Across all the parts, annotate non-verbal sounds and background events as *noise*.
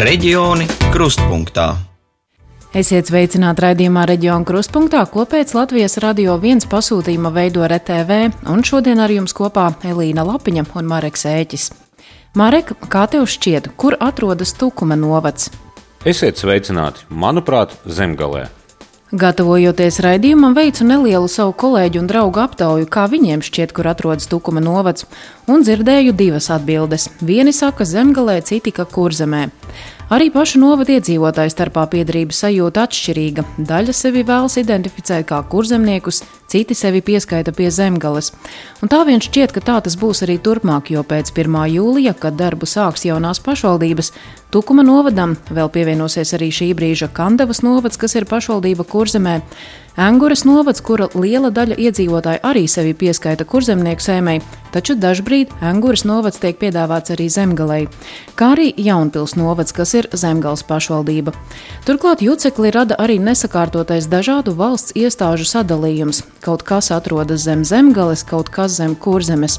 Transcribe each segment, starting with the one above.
Reģioni krustpunktā. Esiet sveicināti raidījumā Reģiona krustpunktā, ko pēc Latvijas radio viens pasūtījuma veido RTV, un šodien ar jums kopā Elīna Lapiņa un Mareks Ēķis. Marek, kā tev šķiet, kur atrodas Tukuma novads? Esiet sveicināti, manuprāt, zemgalē. Gatavojoties raidījumam, veicu nelielu savu kolēģu un draugu aptauju, kā viņiem šķiet, kur atrodas Tukuma novads, un dzirdēju divas atbildes. Vieni saka zemgalē, citi ka kurzemē. Arī pašu novada iedzīvotāju starpā piedarības sajūta atšķirīga. Daļa sevi vēlas identificēt kā kurzemniekus, citi sevi pieskaita pie zemgales. Un tā vien šķiet, ka tā tas būs arī turpmāk, jo pēc 1. jūlija, kad darbu sāks jaunās pašvaldības, Tukuma novadam vēl pievienosies arī šī brīža Kandavas novads, kas ir pašvaldība kurzemē. Anguras novads, kura liela daļa iedzīvotāju arī sevi pieskaita kurzemnieku sēmai, taču dažbrīd Anguras novads tiek piedāvāts arī zemgalei, kā arī Jaunpils novads, kas ir zemgals pašvaldība. Turklāt jucekli rada arī nesakārtotais dažādu valsts iestāžu sadalījums. Kaut kas atrodas zem zemgales, kaut kas zem kurzemes.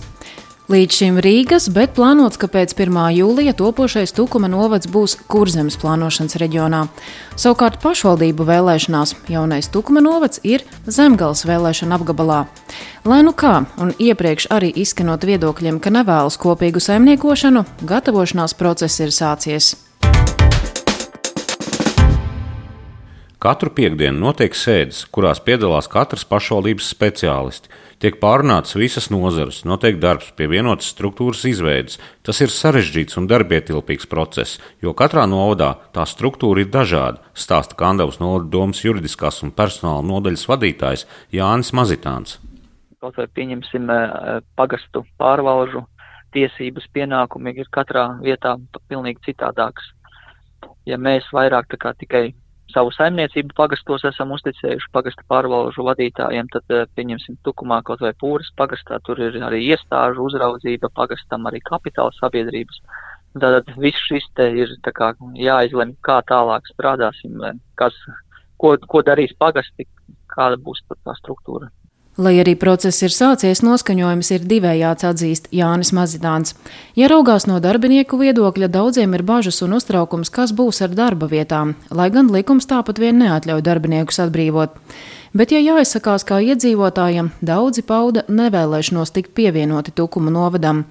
Līdz šim Rīgas, bet plānots, ka pēc 1. jūlija topošais Tukuma novads būs Kurzemes plānošanas reģionā. Savukārt pašvaldību vēlēšanās jaunais Tukuma novads ir Zemgals vēlēšana apgabalā. Lai nu kā, un iepriekš arī izskanot viedokļiem, ka nevēlas kopīgu saimniekošanu, gatavošanās process ir sācies. Katru piekdienu notiek sēdes, kurās piedalās katras pašvaldības speciālisti. Tiek pārunātas visas nozares, notiek darbs pie vienotas struktūras izveides. Tas ir sarežģīts un darbietilpīgs process, jo katrā novadā tā struktūra ir dažāda, stāsta Kandavas novada domas juridiskās un personāla nodaļas vadītājs Jānis Mazitāns. Kaut vai pieņemsim eh, pagastu pārvalžu tiesības pienākumi ir katrā vietā pilnīgi citādākas. Ja mēs vairāk tikai savu saimniecību pagastos esam uzticējuši pagasta pārvalžu vadītājiem, tad eh, pieņemsim tukumā kaut vai pūras pagastā, tur ir arī iestāžu uzraudzība, pagastam arī kapitāla sabiedrības. Tātad viss šis te ir kā jāizlem, kā tālāk strādāsim, kas, ko, ko darīs pagasti, kāda būs tā struktūra. Lai arī process ir sācies, noskaņojums ir divējāds, atzīst Jānis Mazidāns. Ja raugās no darbinieku viedokļa, daudziem ir bažas un uztraukums, kas būs ar darba vietām, lai gan likums tāpat vien neatļauj darbiniekus atbrīvot. Bet, ja jāizsakās kā iedzīvotājiem, daudzi pauda nevēlēšanos tikt pievienoti Tukuma novadam.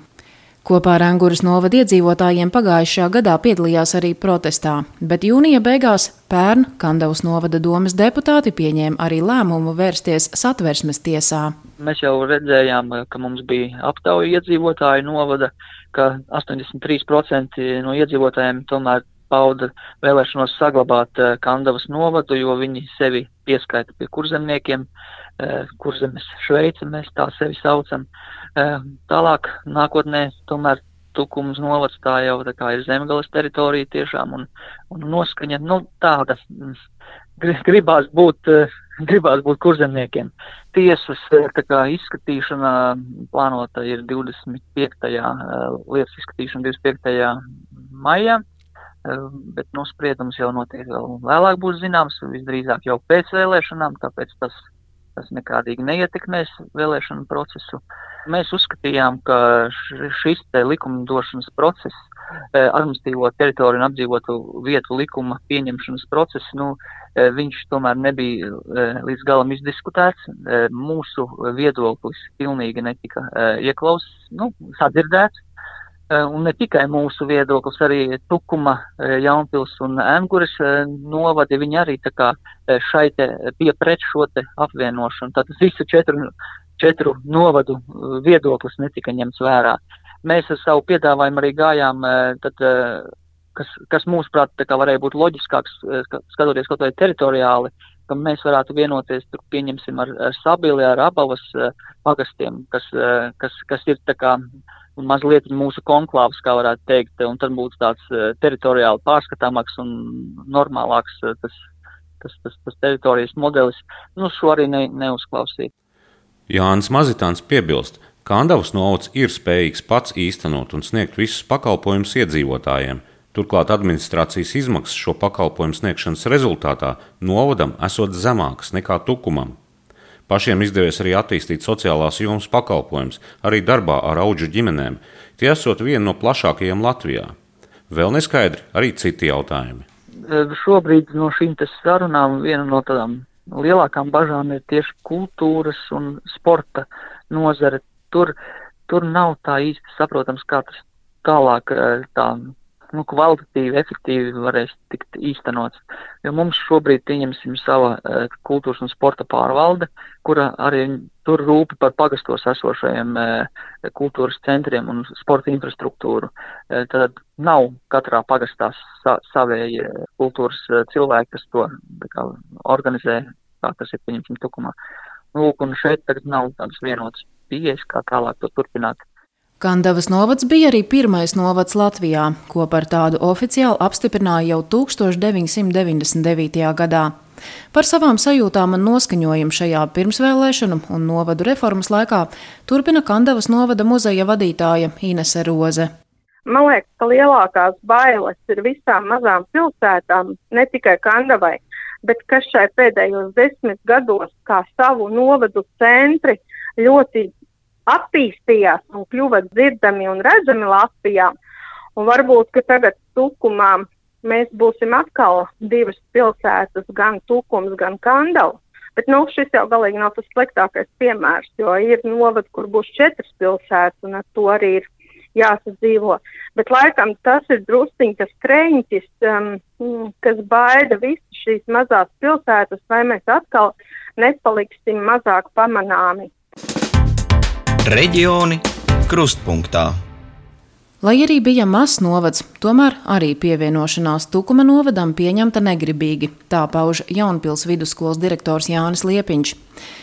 Kopā ar Angūras novada iedzīvotājiem pagājušajā gadā piedalījās arī protestā, bet jūnija beigās pērn Kandavas novada domas deputāti pieņēma arī lēmumu vērsties satversmes tiesā. Mēs jau redzējām, ka mums bija aptauja iedzīvotāju novada, ka 83% no iedzīvotājiem tomēr pauda vēlēšanos saglabāt eh, Kandavas novadu, jo viņi sevi pieskaita pie kurzemniekiem, eh, kurzemes Šveice mēs tā sevi saucam. Tālāk nākotnē tomēr Tukums novads tā jau tā kā ir zemgales teritorija tiešām un, un noskaņa, nu tāda mm, gribās būt, gribās būt kurzemniekiem. Tiesas tā kā izskatīšana plānota ir 25. lietas izskatīšana 25. maijā, bet nu spriedums jau notiek vēl vēlāk būs zināms, visdrīzāk jau pēc vēlēšanām, tāpēc tas tas nekādīgi neietekmēs vēlēšanu procesu. Mēs uzskatījām, ka šis likumdošanas process, eh, administīvo teritoriju un apdzīvotu vietu likuma pieņemšanas process, nu, eh, viņš tomēr nebija eh, līdz galam izdiskutēts. Mūsu viedoklis pilnīgi netika ieklaus, nu, sadzirdēts. Eh, un ne tikai mūsu viedoklis, arī Tukuma, eh, Jaunpils un Emguris eh, novadi, viņi arī tā kā šai te bija pret šo te apvienošanu. Tātad visu četru, četru novadu viedoklis netika ņemts vērā. Mēs ar savu piedāvājumu arī gājām, tad, kas, kas mūsuprāt tā kā varēja būt loģiskāks, skatoties kaut vai teritoriāli, ka mēs varētu vienoties, tur pieņemsim ar, ar Sabili, ar Abavas pagastiem, kas, kas, kas ir tā kā mazliet mūsu konklāvs, kā varētu teikt, un tad būtu tāds uh, teritoriāli pārskatāmāks un normālāks tas, tas, tas, tas teritorijas modelis. Nu, šo arī ne, neuzklausīt. Jānis Mazitāns piebilst, ka Andavas novads ir spējīgs pats īstenot un sniegt visus pakalpojumus iedzīvotājiem. Turklāt administrācijas izmaksas šo pakalpojumu sniegšanas rezultātā novadam esot zemākas nekā tukumam. Pašiem izdevies arī attīstīt sociālās jomas pakalpojumus, arī darbā ar auģu ģimenēm. Tie esot viena no plašākajiem Latvijā. Vēl neskaidri arī citi jautājumi. Šobrīd no šīm sarunām viena no tādām lielākām bažām ir tieši kultūras un sporta nozare. Tur, tur nav tā īsti saprotams, kā tas tālāk tā nu, kvalitatīvi, efektīvi varēs tikt īstenots. Jo mums šobrīd, pieņemsim, sava uh, kultūras un sporta pārvalde, kura arī tur rūpi par pagastos esošajiem uh, kultūras centriem un sporta infrastruktūru. Uh, tad nav katrā pagastā sa savēji kultūras uh, cilvēki, kas to kā, organizē, kā tas ir, pieņemsim, tukumā. Lūk, un šeit tagad nav tādas vienotas pieejas, kā tālāk to turpināt. Kandavas novads bija arī pirmais novads Latvijā, ko par tādu oficiāli apstiprināja jau 1999. gadā. Par savām sajūtām un noskaņojumu šajā pirmsvēlēšanu un novadu reformas laikā turpina Kandavas novada muzeja vadītāja Inese Roze. Man liekas, ka lielākās bailes ir visām mazām pilsētām, ne tikai Kandavai, bet kas šai pēdējos desmit gados kā savu novadu centri ļoti attīstījās un kļuva dzirdami un redzami Latvijā. Un varbūt, tagad tukumā mēs būsim atkal divas pilsētas, gan tukums, gan kandavs. Bet nu, šis jau galīgi nav tas sliktākais piemērs, jo ir novad, kur būs četras pilsētas, un ar to arī ir jāsadzīvo. Bet laikam tas ir drusciņš tas kreņķis, um, kas baida visas šīs mazās pilsētas, vai mēs atkal nepaliksim mazāk pamanāmi. Reģioni krustpunktā. Lai arī bija mazs novads, tomēr arī pievienošanās Tukuma novadam pieņemta negribīgi, tā pauž Jaunpils vidusskolas direktors Jānis Liepiņš.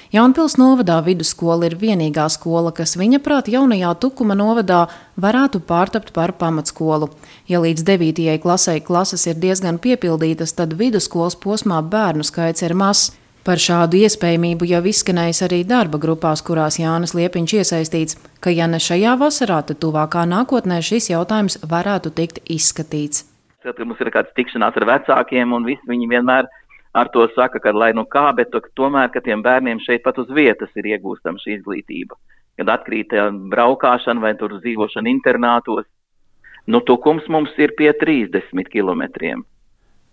Jaunpils novadā vidusskola ir vienīgā skola, kas viņa prāt jaunajā Tukuma novadā varētu pārtapt par pamatskolu. Ja līdz 9. klasē klases ir diezgan piepildītas, tad vidusskolas posmā bērnu skaits ir mazs. Par šādu iespējamību jau izskanējis arī darba grupās, kurās Jānis Liepiņš iesaistīts, ka ja ne šajā vasarā, tad tuvākā nākotnē šis jautājums varētu tikt izskatīts. Tad, mums ir kāds tikšanās ar vecākiem, un visi viņi vienmēr ar to saka, ka lai nu kā, bet to, tomēr, ka tiem bērniem šeit pat uz vietas ir iegūstama šī izglītība. Kad atkrīt eh, braukšana vai tur dzīvošana internātos, nu tukums mums ir pie 30 km.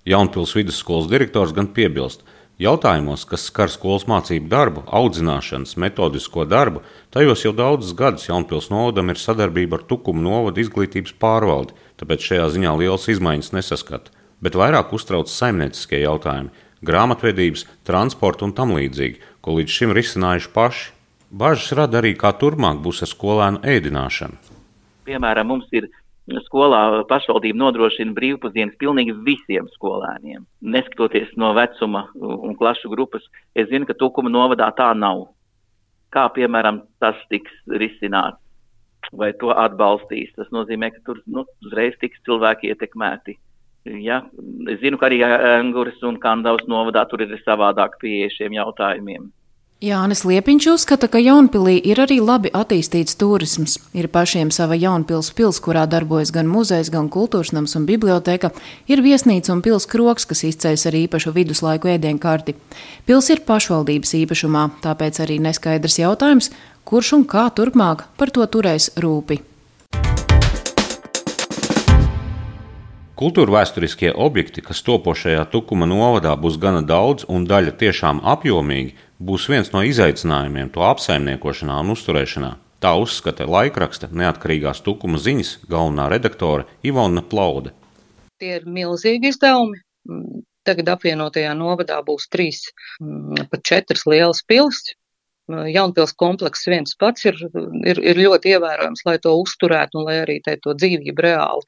Jaunpils vidusskolas direktors gan piebilst, Jautājumos, kas skar skolas mācību darbu, audzināšanas, metodisko darbu, tajos jau daudzus gadus Jaunpils novadam ir sadarbība ar Tukumu novadu izglītības pārvaldi, tāpēc šajā ziņā lielas izmaiņas nesaskata. Bet vairāk uztrauc saimnieciskie jautājumi - grāmatvedības, transporta un tam līdzīgi, ko līdz šim risinājuši paši. Bažas rada arī, kā turpmāk būs ar skolēnu ēdināšanu. Piemēram, mums ir skolā pašvaldība nodrošina brīvpusdienas pilnīgi visiem skolēniem. Neskatoties no vecuma un klašu grupas, es zinu, ka Tukuma novadā tā nav. Kā piemēram tas tiks risināts vai to atbalstīs, tas nozīmē, ka tur nu, uzreiz tiks cilvēki ietekmēti. Ja? Es zinu, ka arī Anguras un Kandavas novadā tur ir savādāk pieeja šiem jautājumiem. Jānis Liepiņš uzskata, ka Jaunpilī ir arī labi attīstīts turisms. Ir pašiem sava Jaunpils pils, kurā darbojas gan muzejs, gan kultūras nams un biblioteka, ir viesnīca un pils kroks, kas izceļas ar īpašu viduslaiku ēdienkarti. Pils ir pašvaldības īpašumā, tāpēc arī neskaidrs jautājums, kurš un kā turpmāk par to turēs rūpi. Kultūra vēsturiskie objekti, kas topošajā Tukuma novadā būs gana daudz un daļa tiešām apjomīgi, būs viens no izaicinājumiem to apsaimniekošanā un uzturēšanā. Tā uzskata laikraksta neatkarīgās Tukuma ziņas galvenā redaktore Ivona Plaude. Tie ir milzīgi izdevumi. Tagad apvienotajā novadā būs trīs, mm, pat četras lielas pilsētas. Jaunpils komplekss viens pats ir, ir, ir ļoti ievērojams, lai to uzturētu un lai arī to dzīvību reāli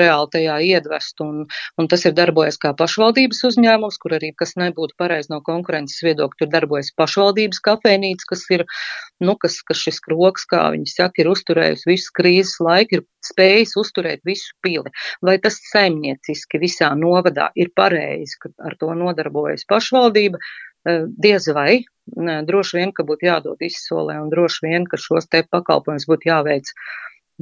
reāli tajā iedvest. Un, un tas ir darbojies kā pašvaldības uzņēmums, kur arī, kas nebūtu pareizi no konkurences viedokļa, tur darbojas pašvaldības kafejnīca, kas ir, nu, kas, kas šis kroks, kā viņi saka, ir uzturējusi visu krīzes laiku, ir spējis uzturēt visu pili. Vai tas saimnieciski visā novadā ir pareizi, ka ar to nodarbojas pašvaldība? Eh, diez vai, droši vien, ka būtu jādod izsolē un droši vien, ka šos te pakalpojumus būtu jāveic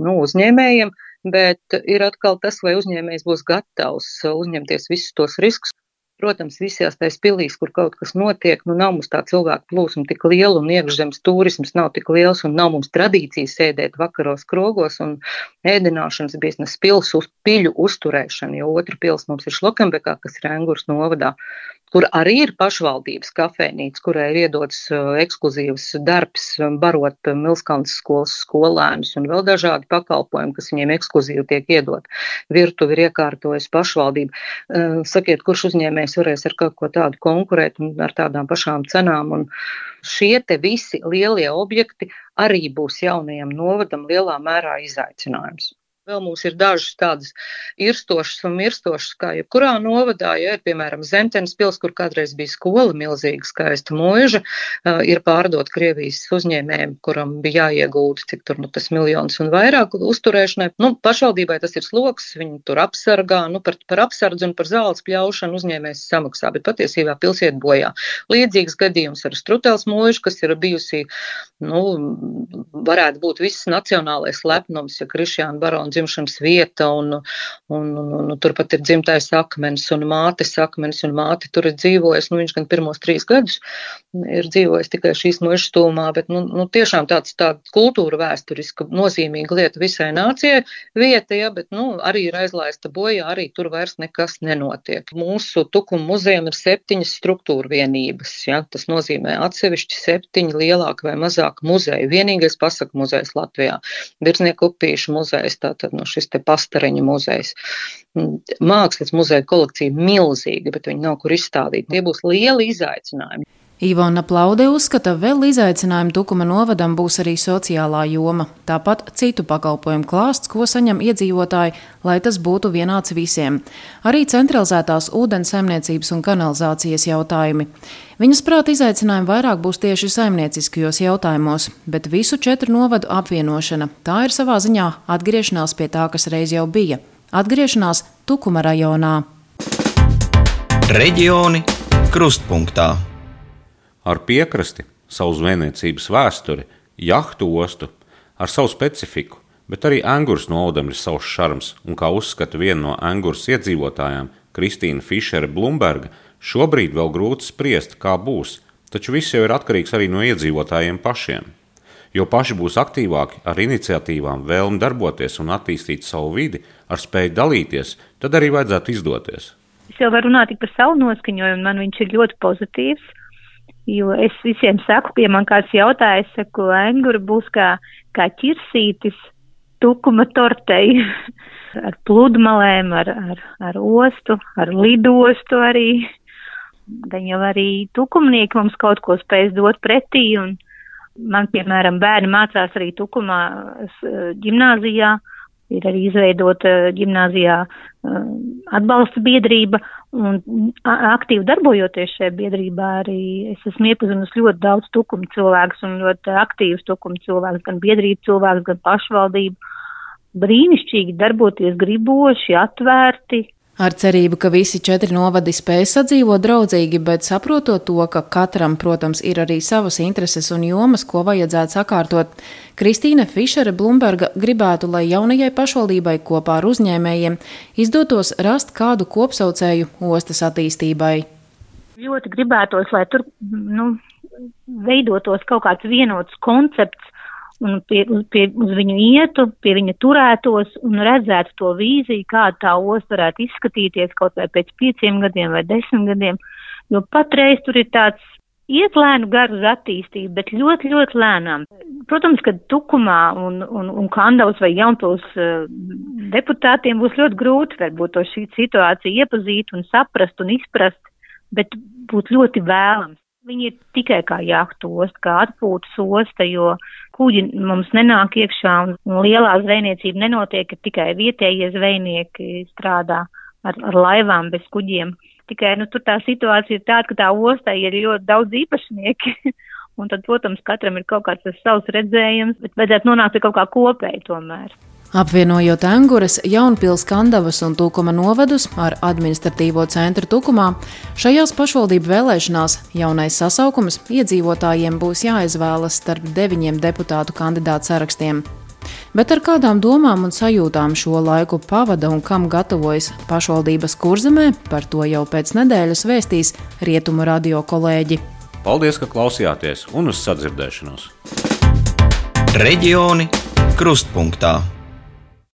nu, uzņēmējiem, bet ir atkal tas, vai uzņēmējs būs gatavs uzņemties visus tos riskus. Protams, visās tais pilīs, kur kaut kas notiek, nu nav mums tā cilvēku plūsma tik liela un iekšzemes turisms nav tik liels un nav mums tradīcija sēdēt vakaros krogos un ēdināšanas biznes pils uz piļu uzturēšana, jo otra pils mums ir Šlokembekā, kas ir Engurs novadā kur arī ir pašvaldības kafejnīca, kurai ir iedots uh, ekskluzīvs darbs, um, barot Milskalnas skolas skolēnus un vēl dažādi pakalpojumi, kas viņiem ekskluzīvi tiek iedot. Virtuvi ir iekārtojas pašvaldība. Uh, sakiet, kurš uzņēmējs varēs ar kaut ko tādu konkurēt un ar tādām pašām cenām. Un šie te visi lielie objekti arī būs jaunajam novadam lielā mērā izaicinājums. Vēl mums ir dažas tādas irstošas un mirstošas, kā jebkurā novadā, ja ir, piemēram, Zemtenes pils, kur kādreiz bija skola, milzīga skaista mūža, ir pārdot Krievijas uzņēmējiem, kuram bija jāiegūda, cik tur nu, tas miljons un vairāk uzturēšanai. Nu, pašvaldībai tas ir sloks, viņi tur apsargā, nu, par, par apsardzi un par zāles pļaušanu uzņēmējs samaksā, bet patiesībā pilsiet bojā. Līdzīgs gadījums ar Strutels mūžu, kas ir bijusi, nu, varētu būt viss nacionālais lepnums, ja Krišjāna Barons dzimšanas vieta, un, un, un, un turpat ir dzimtais akmens un mātes akmens, un māte tur ir dzīvojusi. Nu, viņš gan pirmos trīs gadus ir dzīvojis tikai šīs mūža stūmā, bet nu, nu, tiešām tāds tāda kultūra vēsturiska nozīmīga lieta visai nācijai vieta, ja, bet nu, arī ir aizlaista bojā, arī tur vairs nekas nenotiek. Mūsu tukuma muzejam ir septiņas struktūra vienības, ja, tas nozīmē atsevišķi septiņi lielāki vai mazāki muzeji. Vienīgais pasaka muzejs Latvijā, Virznieku upīšu muzejs, tātad tad no šis te pastareņa muzejs. Mākslas muzeja kolekcija milzīga, bet viņi nav kur izstādīt. Tie būs lieli izaicinājumi. Ivona Plaude uzskata, vēl izaicinājumu Tukuma novadam būs arī sociālā joma, tāpat citu pakalpojumu klāsts, ko saņem iedzīvotāji, lai tas būtu vienāds visiem. Arī centralizētās ūdens saimniecības un kanalizācijas jautājumi. Viņas prāt izaicinājumi vairāk būs tieši saimnieciskajos jautājumos, bet visu četru novadu apvienošana - tā ir savā ziņā atgriešanās pie tā, kas reiz jau bija - atgriešanās Tukuma rajonā. Reģioni krustpunktā ar piekrasti, savu zvejniecības vēsturi, jahtu ostu, ar savu specifiku, bet arī Angūras novadam ir savs šarms, un kā uzskata viena no Angūras iedzīvotājām, Kristīna Fišere Blumberga, šobrīd vēl grūti spriest, kā būs, taču viss jau ir atkarīgs arī no iedzīvotājiem pašiem. Jo paši būs aktīvāki ar iniciatīvām, vēlmi darboties un attīstīt savu vidi, ar spēju dalīties, tad arī vajadzētu izdoties. Es jau varu runāt par savu noskaņojumu, man viņš ir ļoti pozitīvs. Jo es visiem saku, pie man kāds jautāja, es saku, engura būs kā, kā ķirsītis tukuma tortei *laughs* ar pludmalēm, ar, ar, ar ostu, ar lidostu arī. Gan jau arī tukumnieki mums kaut ko spēs dot pretī, un man, piemēram, bērni mācās arī tukumā ģimnāzijā. Ir arī izveidota ģimnāzijā uh, atbalsta biedrība, un aktīvi darbojoties šajā biedrībā arī es esmu iepazinusi ļoti daudz tukumu cilvēkus un ļoti aktīvus tukumu cilvēkus, gan biedrību cilvēkus, gan pašvaldību. Brīnišķīgi darboties griboši, atvērti, Ar cerību, ka visi četri novadi spēj sadzīvot draudzīgi, bet saprotot to, ka katram, protams, ir arī savas intereses un jomas, ko vajadzētu sakārtot, Kristīne Fišere Blumberga gribētu, lai jaunajai pašvaldībai kopā ar uzņēmējiem izdotos rast kādu kopsaucēju ostas attīstībai. Ļoti gribētos, lai tur nu, veidotos kaut kāds vienots koncepts un pie, pie, uz viņu ietu, pie viņa turētos un redzētu to vīziju, kāda tā osta varētu izskatīties kaut vai pēc pieciem gadiem vai desmit gadiem, jo patreiz tur ir tāds iet lēnu garu uz attīstību, bet ļoti, ļoti lēnām. Protams, ka Tukumā un, un, un Kandavas vai Jaunpils uh, deputātiem būs ļoti grūti varbūt to šī situācija iepazīt un saprast un izprast, bet būtu ļoti vēlams. Viņi ir tikai kā jahtu osta, kā atpūtas osta, jo kuģi mums nenāk iekšā un, lielā zvejniecība nenotiek, ka tikai vietējie zvejnieki strādā ar, ar laivām bez kuģiem. Tikai, nu, tur tā situācija ir tāda, ka tā ostā ir ļoti daudz īpašnieki. *laughs* un tad, protams, katram ir kaut kāds savs redzējums, bet vajadzētu nonākt pie kaut kā kopēja tomēr. Apvienojot Angures, Jaunpils, Kandavas un Tukuma novadus ar administratīvo centru Tukumā, šajās pašvaldību vēlēšanās jaunais sasaukums iedzīvotājiem būs jāizvēlas starp deviņiem deputātu kandidātu sarakstiem. Bet ar kādām domām un sajūtām šo laiku pavada un kam gatavojas pašvaldības kurzemē, par to jau pēc nedēļas vēstīs Rietumu radio kolēģi. Paldies, ka klausījāties un uz sadzirdēšanos! Reģioni krustpunktā.